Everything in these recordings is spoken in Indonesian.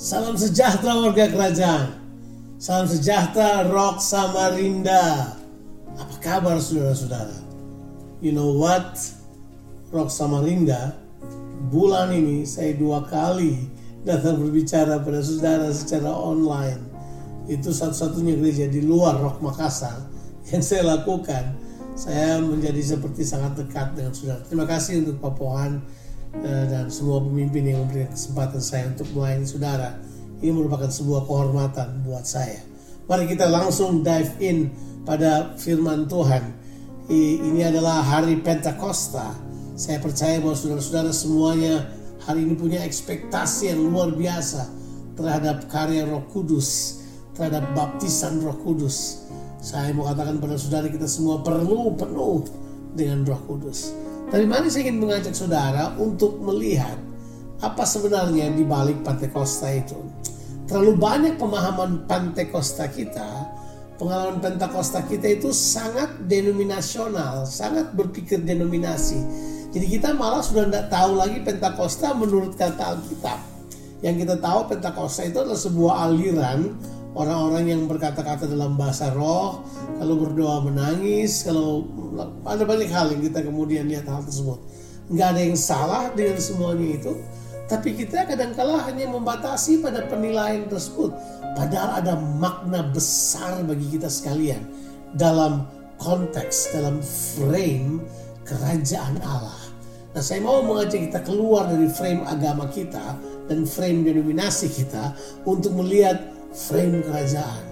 Salam sejahtera warga kerajaan. Salam sejahtera Rock Samarinda. Apa kabar saudara-saudara? You know what? Rock Samarinda, bulan ini saya dua kali datang berbicara pada saudara secara online. Itu satu-satunya gereja di luar Rock Makassar yang saya lakukan. Saya menjadi seperti sangat dekat dengan saudara. Terima kasih untuk Pak Pohan Eh, dan semua pemimpin yang memberikan kesempatan saya untuk melayani saudara. Ini merupakan sebuah kehormatan buat saya. Mari kita langsung dive in pada firman Tuhan. Ini adalah hari Pentakosta. Saya percaya bahwa saudara-saudara semuanya hari ini punya ekspektasi yang luar biasa terhadap karya Roh Kudus, terhadap baptisan Roh Kudus. Saya mau katakan pada saudara kita semua perlu penuh dengan Roh Kudus. Tapi mari saya ingin mengajak saudara untuk melihat apa sebenarnya di balik Pantekosta itu. Terlalu banyak pemahaman Pantekosta kita, pengalaman Pentakosta kita itu sangat denominasional, sangat berpikir denominasi. Jadi kita malah sudah tidak tahu lagi Pentakosta menurut kata Alkitab. Yang kita tahu Pentakosta itu adalah sebuah aliran orang-orang yang berkata-kata dalam bahasa roh, kalau berdoa menangis, kalau ada banyak hal yang kita kemudian lihat hal tersebut. Nggak ada yang salah dengan semuanya itu, tapi kita kadang-kala hanya membatasi pada penilaian tersebut. Padahal ada makna besar bagi kita sekalian dalam konteks, dalam frame kerajaan Allah. Nah saya mau mengajak kita keluar dari frame agama kita dan frame denominasi kita untuk melihat frame kerajaan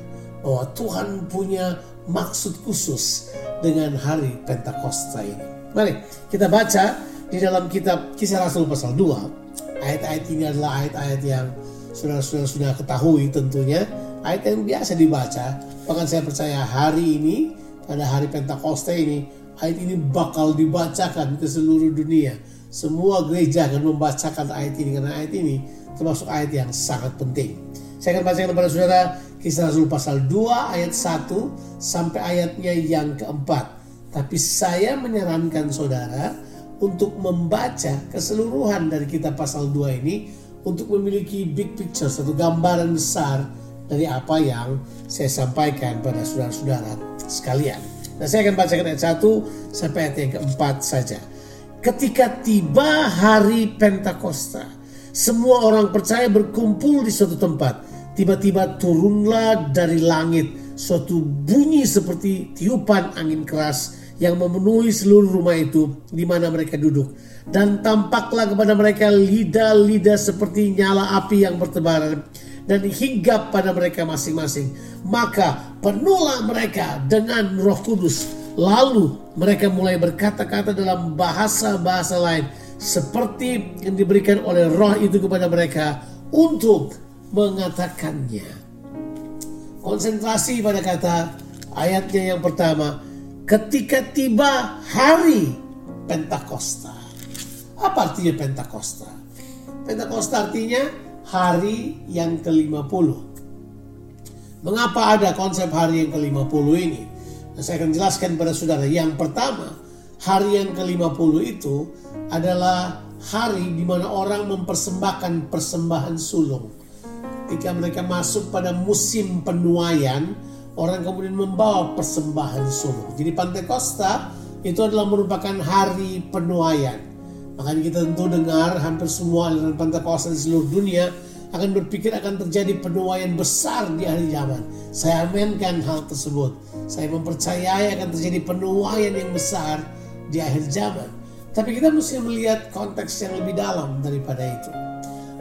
bahwa Tuhan punya maksud khusus dengan hari Pentakosta ini. Mari kita baca di dalam kitab Kisah Rasul pasal 2. Ayat-ayat ini adalah ayat-ayat yang saudara-saudara sudah ketahui tentunya. Ayat yang biasa dibaca. Bahkan saya percaya hari ini pada hari Pentakosta ini ayat ini bakal dibacakan ke seluruh dunia. Semua gereja akan membacakan ayat ini karena ayat ini termasuk ayat yang sangat penting. Saya akan bacakan kepada saudara Kisah Rasul pasal 2 ayat 1 sampai ayatnya yang keempat. Tapi saya menyarankan saudara untuk membaca keseluruhan dari kitab pasal 2 ini untuk memiliki big picture, satu gambaran besar dari apa yang saya sampaikan pada saudara-saudara sekalian. Nah saya akan bacakan ayat 1 sampai ayat yang keempat saja. Ketika tiba hari Pentakosta, semua orang percaya berkumpul di suatu tempat tiba-tiba turunlah dari langit suatu bunyi seperti tiupan angin keras yang memenuhi seluruh rumah itu di mana mereka duduk. Dan tampaklah kepada mereka lidah-lidah seperti nyala api yang bertebaran dan hinggap pada mereka masing-masing. Maka penuhlah mereka dengan roh kudus. Lalu mereka mulai berkata-kata dalam bahasa-bahasa lain seperti yang diberikan oleh roh itu kepada mereka untuk mengatakannya. Konsentrasi pada kata ayatnya yang pertama, ketika tiba hari Pentakosta. Apa artinya Pentakosta? Pentakosta artinya hari yang ke-50. Mengapa ada konsep hari yang ke-50 ini? Nah, saya akan jelaskan pada saudara. Yang pertama, hari yang ke-50 itu adalah hari di mana orang mempersembahkan persembahan sulung ketika mereka masuk pada musim penuaian, orang kemudian membawa persembahan sulung. Jadi Pantekosta itu adalah merupakan hari penuaian. Makanya kita tentu dengar hampir semua aliran Pantekosta di seluruh dunia akan berpikir akan terjadi penuaian besar di akhir zaman. Saya aminkan hal tersebut. Saya mempercayai akan terjadi penuaian yang besar di akhir zaman. Tapi kita mesti melihat konteks yang lebih dalam daripada itu.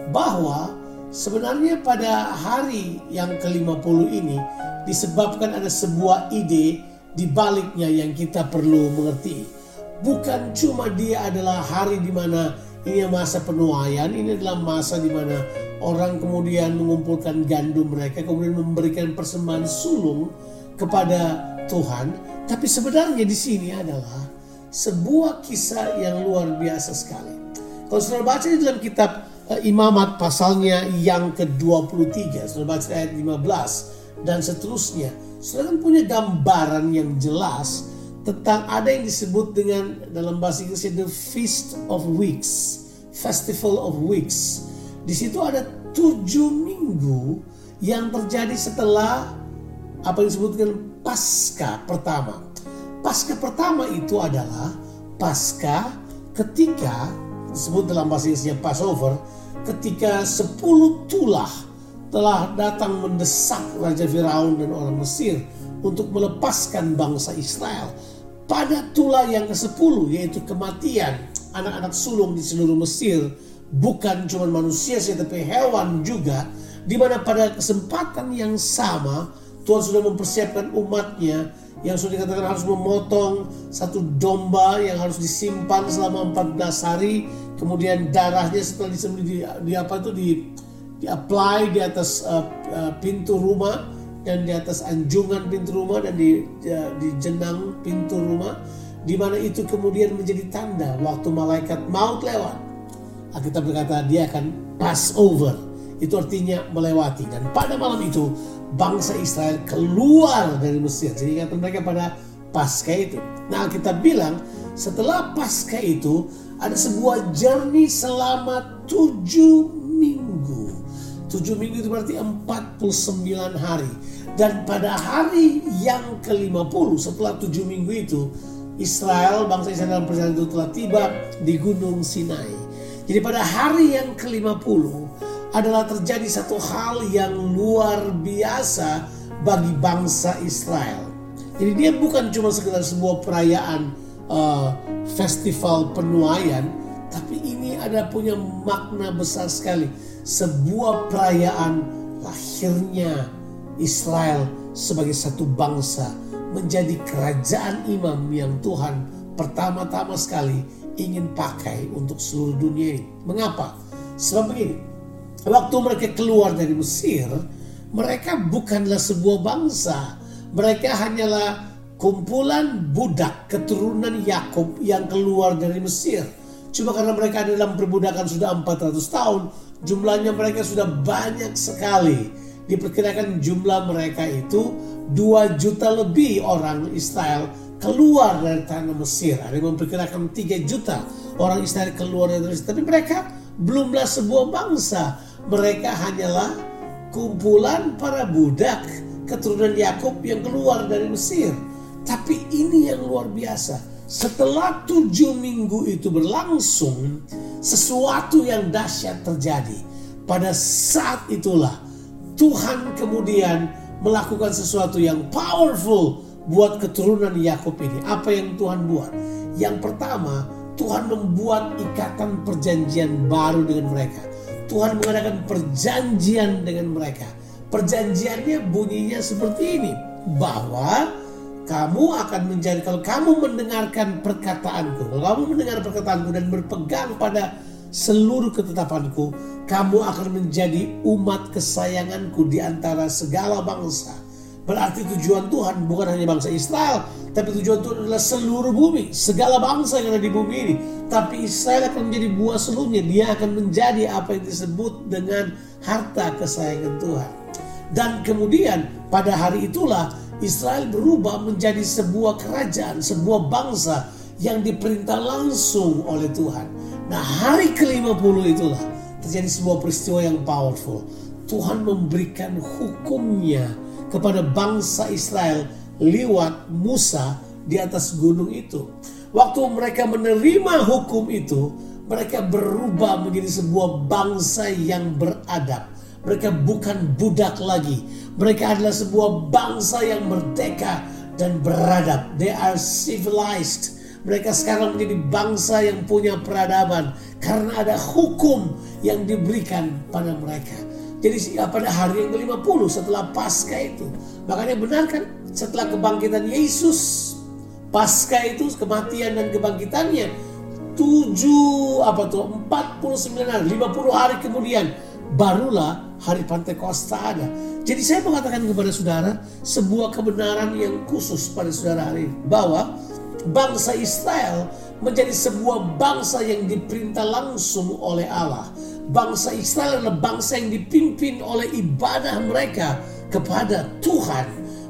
Bahwa Sebenarnya pada hari yang ke-50 ini disebabkan ada sebuah ide di baliknya yang kita perlu mengerti. Bukan cuma dia adalah hari di mana ini masa penuaian, ini adalah masa di mana orang kemudian mengumpulkan gandum mereka, kemudian memberikan persembahan sulung kepada Tuhan. Tapi sebenarnya di sini adalah sebuah kisah yang luar biasa sekali. Kalau saudara baca di dalam kitab Eh, imamat pasalnya yang ke-23, sudah baca ayat 15 dan seterusnya. Saudara kan punya gambaran yang jelas tentang ada yang disebut dengan dalam bahasa Inggris the Feast of Weeks, Festival of Weeks. Di situ ada tujuh minggu yang terjadi setelah apa yang disebut dengan pasca pertama. Pasca pertama itu adalah pasca ketika disebut dalam bahasa Inggrisnya Passover ketika sepuluh tulah telah datang mendesak Raja Firaun dan orang Mesir untuk melepaskan bangsa Israel. Pada tulah yang ke-10 yaitu kematian anak-anak sulung di seluruh Mesir bukan cuma manusia saja tapi hewan juga di mana pada kesempatan yang sama Tuhan sudah mempersiapkan umatnya yang sudah dikatakan harus memotong satu domba yang harus disimpan selama 14 hari. Kemudian darahnya setelah disembeli di, di apa itu di di apply di atas uh, uh, pintu rumah dan di atas anjungan pintu rumah dan di uh, di jenang pintu rumah di mana itu kemudian menjadi tanda waktu malaikat maut lewat. Kita berkata dia akan pass over. Itu artinya melewati. Dan pada malam itu bangsa Israel keluar dari Mesir jadi kata mereka pada pasca itu nah kita bilang setelah pasca itu ada sebuah journey selama tujuh minggu. Tujuh minggu itu berarti 49 hari. Dan pada hari yang ke-50 setelah tujuh minggu itu, Israel, bangsa Israel dalam perjalanan itu telah tiba di Gunung Sinai. Jadi pada hari yang ke-50 adalah terjadi satu hal yang luar biasa bagi bangsa Israel. Jadi dia bukan cuma sekedar sebuah perayaan uh, festival penuaian, tapi ini ada punya makna besar sekali. Sebuah perayaan lahirnya Israel sebagai satu bangsa menjadi kerajaan imam yang Tuhan pertama-tama sekali ingin pakai untuk seluruh dunia ini. Mengapa? Sebab begini, waktu mereka keluar dari Mesir, mereka bukanlah sebuah bangsa. Mereka hanyalah kumpulan budak keturunan Yakub yang keluar dari Mesir. Cuma karena mereka dalam perbudakan sudah 400 tahun, jumlahnya mereka sudah banyak sekali. Diperkirakan jumlah mereka itu 2 juta lebih orang Israel keluar dari tanah Mesir. Ada yang memperkirakan 3 juta orang Israel keluar dari Mesir. Tapi mereka belumlah sebuah bangsa. Mereka hanyalah kumpulan para budak keturunan Yakub yang keluar dari Mesir. Tapi ini yang luar biasa. Setelah tujuh minggu itu berlangsung, sesuatu yang dahsyat terjadi. Pada saat itulah Tuhan kemudian melakukan sesuatu yang powerful buat keturunan Yakub ini. Apa yang Tuhan buat? Yang pertama, Tuhan membuat ikatan perjanjian baru dengan mereka. Tuhan mengadakan perjanjian dengan mereka. Perjanjiannya bunyinya seperti ini, bahwa kamu akan menjadi kalau kamu mendengarkan perkataanku, kalau kamu mendengar perkataanku dan berpegang pada seluruh ketetapanku, kamu akan menjadi umat kesayanganku di antara segala bangsa. Berarti tujuan Tuhan bukan hanya bangsa Israel, tapi tujuan Tuhan adalah seluruh bumi, segala bangsa yang ada di bumi ini. Tapi Israel akan menjadi buah seluruhnya, dia akan menjadi apa yang disebut dengan harta kesayangan Tuhan. Dan kemudian pada hari itulah Israel berubah menjadi sebuah kerajaan, sebuah bangsa yang diperintah langsung oleh Tuhan. Nah hari ke-50 itulah terjadi sebuah peristiwa yang powerful. Tuhan memberikan hukumnya kepada bangsa Israel lewat Musa di atas gunung itu. Waktu mereka menerima hukum itu, mereka berubah menjadi sebuah bangsa yang beradab. Mereka bukan budak lagi, mereka adalah sebuah bangsa yang merdeka dan beradab. They are civilized. Mereka sekarang menjadi bangsa yang punya peradaban karena ada hukum yang diberikan pada mereka. Jadi pada hari yang ke-50 setelah pasca itu. Makanya benar kan setelah kebangkitan Yesus pasca itu kematian dan kebangkitannya tujuh apa tuh 49 hari 50 hari kemudian barulah hari Pantekosta ada. Jadi saya mengatakan kepada saudara sebuah kebenaran yang khusus pada saudara hari ini bahwa bangsa Israel menjadi sebuah bangsa yang diperintah langsung oleh Allah. Bangsa Israel adalah bangsa yang dipimpin oleh ibadah mereka kepada Tuhan.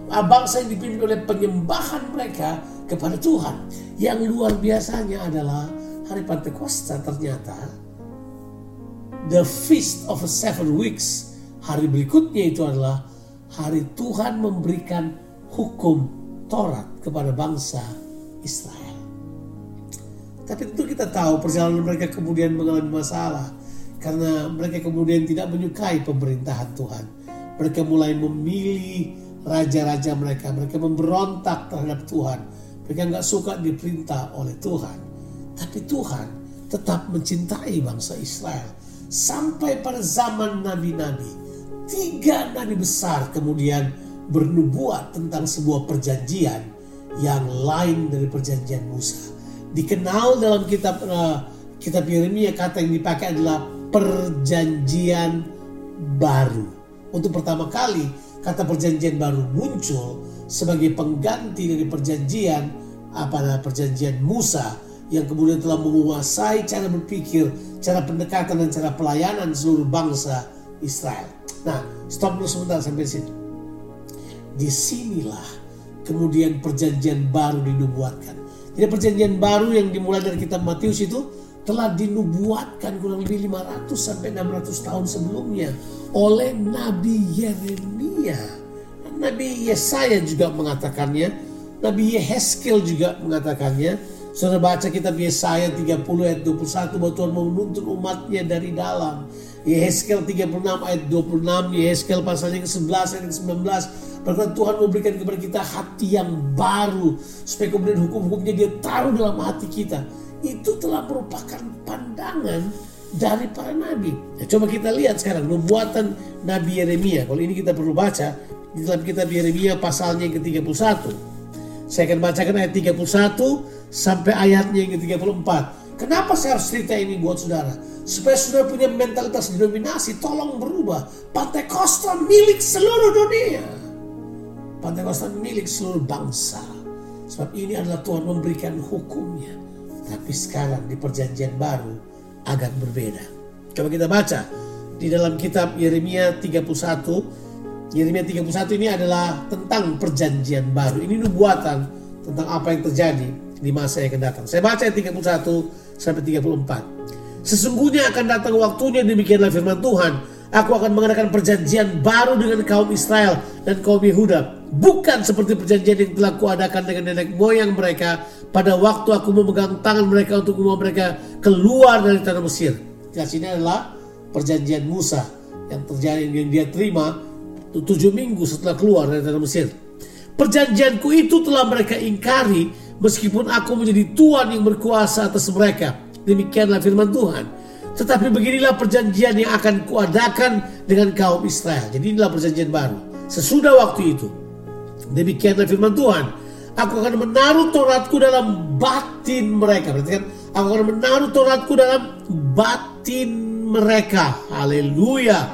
Ah, bangsa yang dipimpin oleh penyembahan mereka kepada Tuhan. Yang luar biasanya adalah hari Pantekosta ternyata the feast of seven weeks. Hari berikutnya itu adalah hari Tuhan memberikan hukum Taurat kepada bangsa Israel. Tapi tentu kita tahu perjalanan mereka kemudian mengalami masalah karena mereka kemudian tidak menyukai pemerintahan Tuhan. Mereka mulai memilih raja-raja mereka. Mereka memberontak terhadap Tuhan. Mereka nggak suka diperintah oleh Tuhan. Tapi Tuhan tetap mencintai bangsa Israel. Sampai pada zaman nabi-nabi. Tiga nabi besar kemudian bernubuat tentang sebuah perjanjian yang lain dari perjanjian Musa. Dikenal dalam kitab uh, kitab Yeremia kata yang dipakai adalah perjanjian baru. Untuk pertama kali kata perjanjian baru muncul sebagai pengganti dari perjanjian apa perjanjian Musa yang kemudian telah menguasai cara berpikir, cara pendekatan dan cara pelayanan seluruh bangsa Israel. Nah, stop dulu sebentar sampai sini. Di sinilah kemudian perjanjian baru dinubuatkan. Jadi perjanjian baru yang dimulai dari kitab Matius itu telah dinubuatkan kurang lebih 500 sampai 600 tahun sebelumnya oleh Nabi Yeremia. Nabi Yesaya juga mengatakannya, Nabi Yehezkel juga mengatakannya. Saudara baca kitab Yesaya 30 ayat 21 bahwa Tuhan menuntun umatnya dari dalam. Yehezkel 36 ayat 26, Yehezkel pasalnya ke-11 ayat ke-19. Bahkan Tuhan memberikan kepada kita hati yang baru. Supaya kemudian hukum-hukumnya dia taruh dalam hati kita itu telah merupakan pandangan dari para nabi. Ya, coba kita lihat sekarang nubuatan Nabi Yeremia. Kalau ini kita perlu baca di dalam kitab Yeremia pasalnya yang ke-31. Saya akan bacakan ayat 31 sampai ayatnya yang ke-34. Kenapa saya harus cerita ini buat saudara? Supaya saudara punya mentalitas denominasi, tolong berubah. Pantai Costa milik seluruh dunia. Pantai Costa milik seluruh bangsa. Sebab ini adalah Tuhan memberikan hukumnya tapi sekarang di perjanjian baru agak berbeda. Coba kita baca di dalam kitab Yeremia 31. Yeremia 31 ini adalah tentang perjanjian baru. Ini nubuatan tentang apa yang terjadi di masa yang akan datang. Saya baca 31 sampai 34. Sesungguhnya akan datang waktunya demikianlah firman Tuhan. Aku akan mengadakan perjanjian baru dengan kaum Israel dan kaum Yehuda. Bukan seperti perjanjian yang telah kuadakan dengan nenek moyang mereka pada waktu aku memegang tangan mereka untuk membawa mereka keluar dari tanah Mesir. Jelas ini adalah perjanjian Musa yang terjadi yang dia terima tujuh minggu setelah keluar dari tanah Mesir. Perjanjianku itu telah mereka ingkari meskipun aku menjadi Tuhan yang berkuasa atas mereka. Demikianlah firman Tuhan. Tetapi beginilah perjanjian yang akan kuadakan dengan kaum Israel. Jadi inilah perjanjian baru. Sesudah waktu itu. Demikianlah firman Tuhan Aku akan menaruh Tauratku dalam batin mereka. Berarti kan aku akan menaruh Tauratku dalam batin mereka. Haleluya.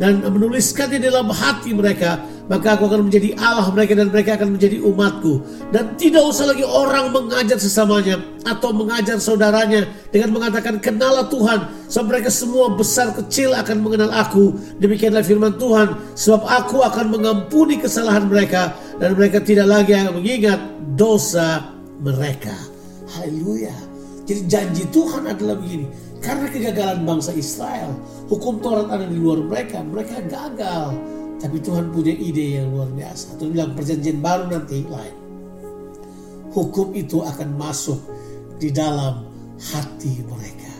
Dan menuliskannya dalam hati mereka maka aku akan menjadi Allah mereka dan mereka akan menjadi umatku. Dan tidak usah lagi orang mengajar sesamanya atau mengajar saudaranya dengan mengatakan kenalah Tuhan. Sebab mereka semua besar kecil akan mengenal aku. Demikianlah firman Tuhan. Sebab aku akan mengampuni kesalahan mereka dan mereka tidak lagi mengingat dosa mereka. Haleluya. Jadi janji Tuhan adalah begini. Karena kegagalan bangsa Israel, hukum Taurat ada di luar mereka, mereka gagal tapi Tuhan punya ide yang luar biasa. Tuhan bilang perjanjian baru nanti lain. Hukum itu akan masuk di dalam hati mereka.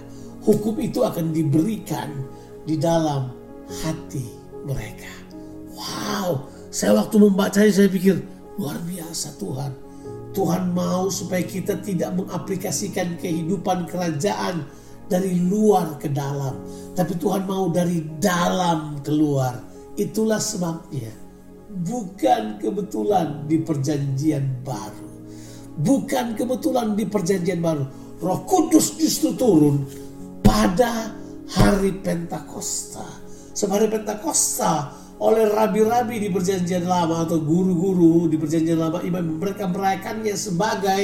Hukum itu akan diberikan di dalam hati mereka. Wow, saya waktu membacanya saya pikir luar biasa Tuhan. Tuhan mau supaya kita tidak mengaplikasikan kehidupan kerajaan dari luar ke dalam. Tapi Tuhan mau dari dalam keluar Itulah sebabnya bukan kebetulan di perjanjian baru. Bukan kebetulan di perjanjian baru. Roh Kudus justru turun pada hari Pentakosta. Sebab hari Pentakosta oleh rabi-rabi di perjanjian lama atau guru-guru di perjanjian lama imam mereka merayakannya sebagai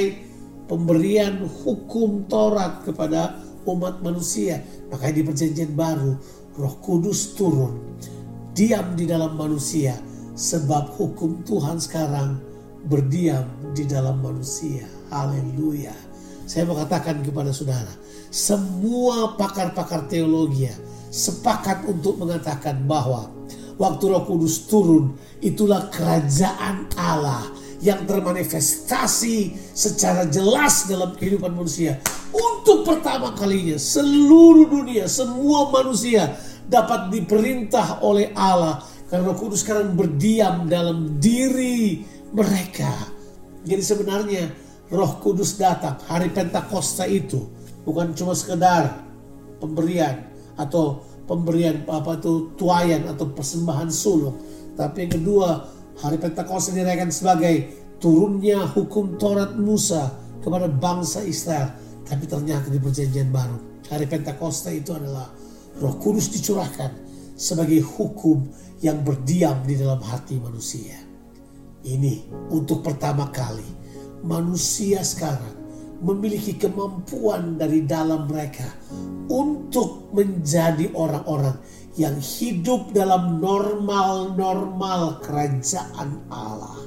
pemberian hukum Taurat kepada umat manusia. Makanya di perjanjian baru Roh Kudus turun diam di dalam manusia sebab hukum Tuhan sekarang berdiam di dalam manusia. Haleluya. Saya mau katakan kepada saudara, semua pakar-pakar teologi, sepakat untuk mengatakan bahwa waktu Roh Kudus turun, itulah kerajaan Allah yang termanifestasi secara jelas dalam kehidupan manusia. Untuk pertama kalinya seluruh dunia, semua manusia dapat diperintah oleh Allah karena Roh Kudus sekarang berdiam dalam diri mereka. Jadi sebenarnya Roh Kudus datang hari Pentakosta itu bukan cuma sekedar pemberian atau pemberian apa itu tuayan atau persembahan sulung, tapi yang kedua Hari Pentakosta dirayakan sebagai turunnya hukum Taurat Musa kepada bangsa Israel. Tapi ternyata di perjanjian baru, hari Pentakosta itu adalah roh kudus dicurahkan sebagai hukum yang berdiam di dalam hati manusia. Ini untuk pertama kali manusia sekarang memiliki kemampuan dari dalam mereka untuk menjadi orang-orang yang hidup dalam normal-normal kerajaan Allah.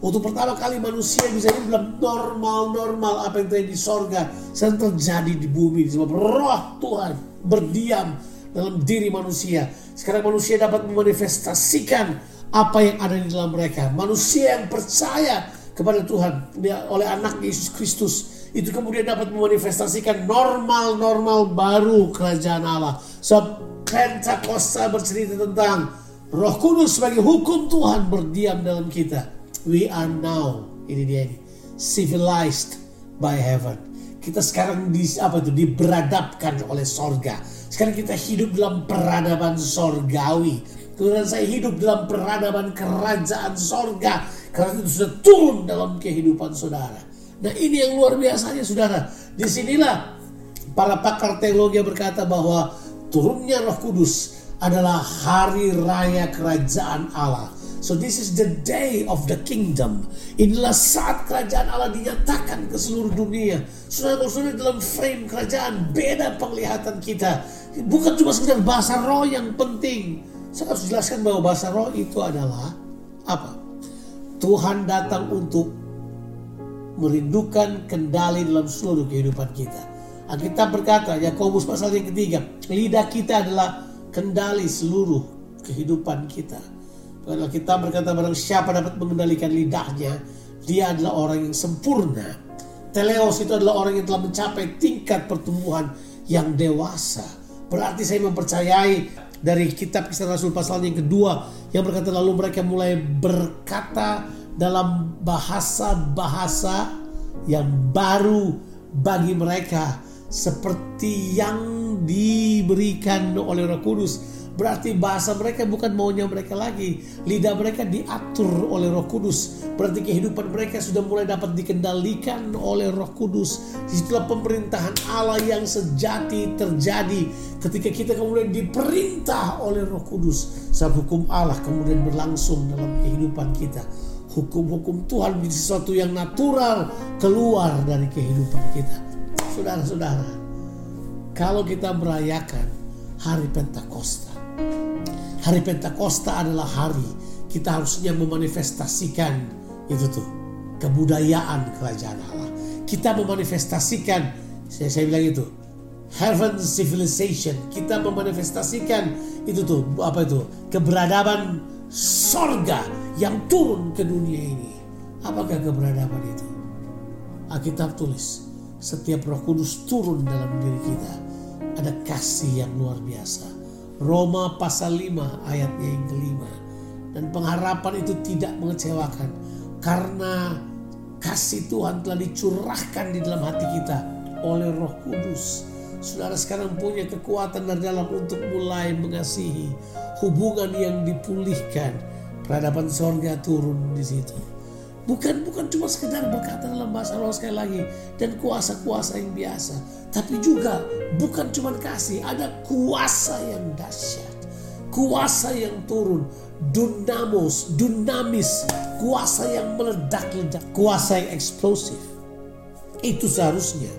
Untuk pertama kali manusia bisa hidup dalam normal-normal apa yang terjadi di sorga sedang terjadi di bumi. Sebab roh Tuhan berdiam dalam diri manusia. Sekarang manusia dapat memanifestasikan apa yang ada di dalam mereka. Manusia yang percaya kepada Tuhan oleh anak Yesus Kristus itu kemudian dapat memanifestasikan normal-normal baru kerajaan Allah. Sebab Pentakosta bercerita tentang Roh Kudus sebagai hukum Tuhan berdiam dalam kita. We are now, ini dia ini, civilized by heaven. Kita sekarang di apa itu diberadabkan oleh sorga. Sekarang kita hidup dalam peradaban sorgawi. Kemudian saya hidup dalam peradaban kerajaan sorga. Karena itu sudah turun dalam kehidupan saudara. Nah ini yang luar biasanya saudara. Di sinilah para pakar teologi berkata bahwa turunnya Roh Kudus adalah hari raya kerajaan Allah. So this is the day of the kingdom. Inilah saat kerajaan Allah dinyatakan ke seluruh dunia. Saudara-saudara dalam frame kerajaan beda penglihatan kita. Bukan cuma sekedar bahasa roh yang penting. Saya harus jelaskan bahwa bahasa roh itu adalah apa? Tuhan datang untuk merindukan kendali dalam seluruh kehidupan kita. Alkitab berkata, Yakobus pasal yang ketiga, lidah kita adalah kendali seluruh kehidupan kita. Kalau kita berkata barang siapa dapat mengendalikan lidahnya, dia adalah orang yang sempurna. Teleos itu adalah orang yang telah mencapai tingkat pertumbuhan yang dewasa. Berarti saya mempercayai dari kitab kisah Rasul pasal yang kedua yang berkata lalu mereka mulai berkata dalam bahasa-bahasa yang baru bagi mereka seperti yang diberikan oleh Roh Kudus. Berarti bahasa mereka bukan maunya mereka lagi. Lidah mereka diatur oleh Roh Kudus. Berarti kehidupan mereka sudah mulai dapat dikendalikan oleh Roh Kudus. Di situlah pemerintahan Allah yang sejati terjadi ketika kita kemudian diperintah oleh Roh Kudus. Sebab hukum Allah kemudian berlangsung dalam kehidupan kita. Hukum-hukum Tuhan menjadi sesuatu yang natural keluar dari kehidupan kita. Saudara-saudara, kalau kita merayakan hari Pentakosta, hari Pentakosta adalah hari kita harusnya memanifestasikan itu tuh kebudayaan kerajaan Allah. Kita memanifestasikan, saya, saya bilang itu, heaven civilization. Kita memanifestasikan itu tuh apa itu keberadaban sorga yang turun ke dunia ini. Apakah keberadaban itu? Alkitab tulis setiap roh kudus turun dalam diri kita. Ada kasih yang luar biasa. Roma pasal 5 ayatnya yang kelima. Dan pengharapan itu tidak mengecewakan. Karena kasih Tuhan telah dicurahkan di dalam hati kita oleh roh kudus. Saudara sekarang punya kekuatan dari dalam untuk mulai mengasihi hubungan yang dipulihkan. Peradaban sorga turun di situ Bukan bukan cuma sekedar berkata dalam bahasa roh sekali lagi dan kuasa-kuasa yang biasa, tapi juga bukan cuma kasih, ada kuasa yang dahsyat, kuasa yang turun, dunamos, dunamis, kuasa yang meledak-ledak, kuasa yang eksplosif. Itu seharusnya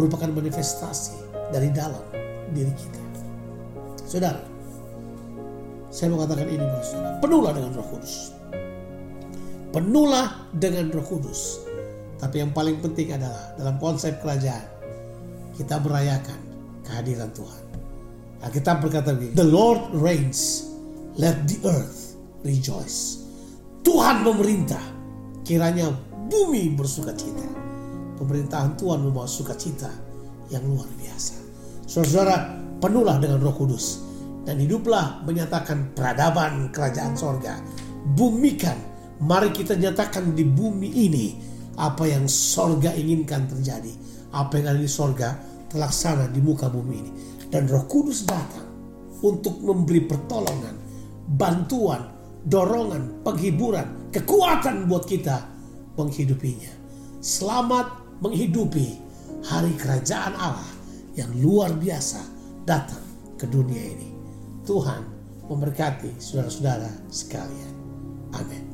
merupakan manifestasi dari dalam diri kita. Saudara, saya mau katakan ini saudara, penuhlah dengan roh kudus penuhlah dengan roh kudus. Tapi yang paling penting adalah dalam konsep kerajaan, kita merayakan kehadiran Tuhan. Alkitab berkata begini, The Lord reigns, let the earth rejoice. Tuhan memerintah, kiranya bumi bersuka cita. Pemerintahan Tuhan membawa sukacita yang luar biasa. Saudara-saudara, penuhlah dengan roh kudus. Dan hiduplah menyatakan peradaban kerajaan sorga. Bumikan, mari kita nyatakan di bumi ini apa yang sorga inginkan terjadi. Apa yang ada di sorga terlaksana di muka bumi ini. Dan roh kudus datang untuk memberi pertolongan, bantuan, dorongan, penghiburan, kekuatan buat kita menghidupinya. Selamat menghidupi hari kerajaan Allah yang luar biasa datang ke dunia ini. Tuhan memberkati saudara-saudara sekalian. Amin.